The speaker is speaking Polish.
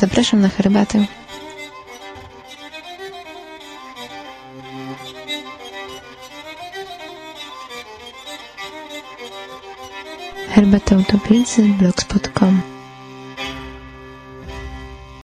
Zapraszam na herbatę. Herbatę Utopieńcy blogspot.com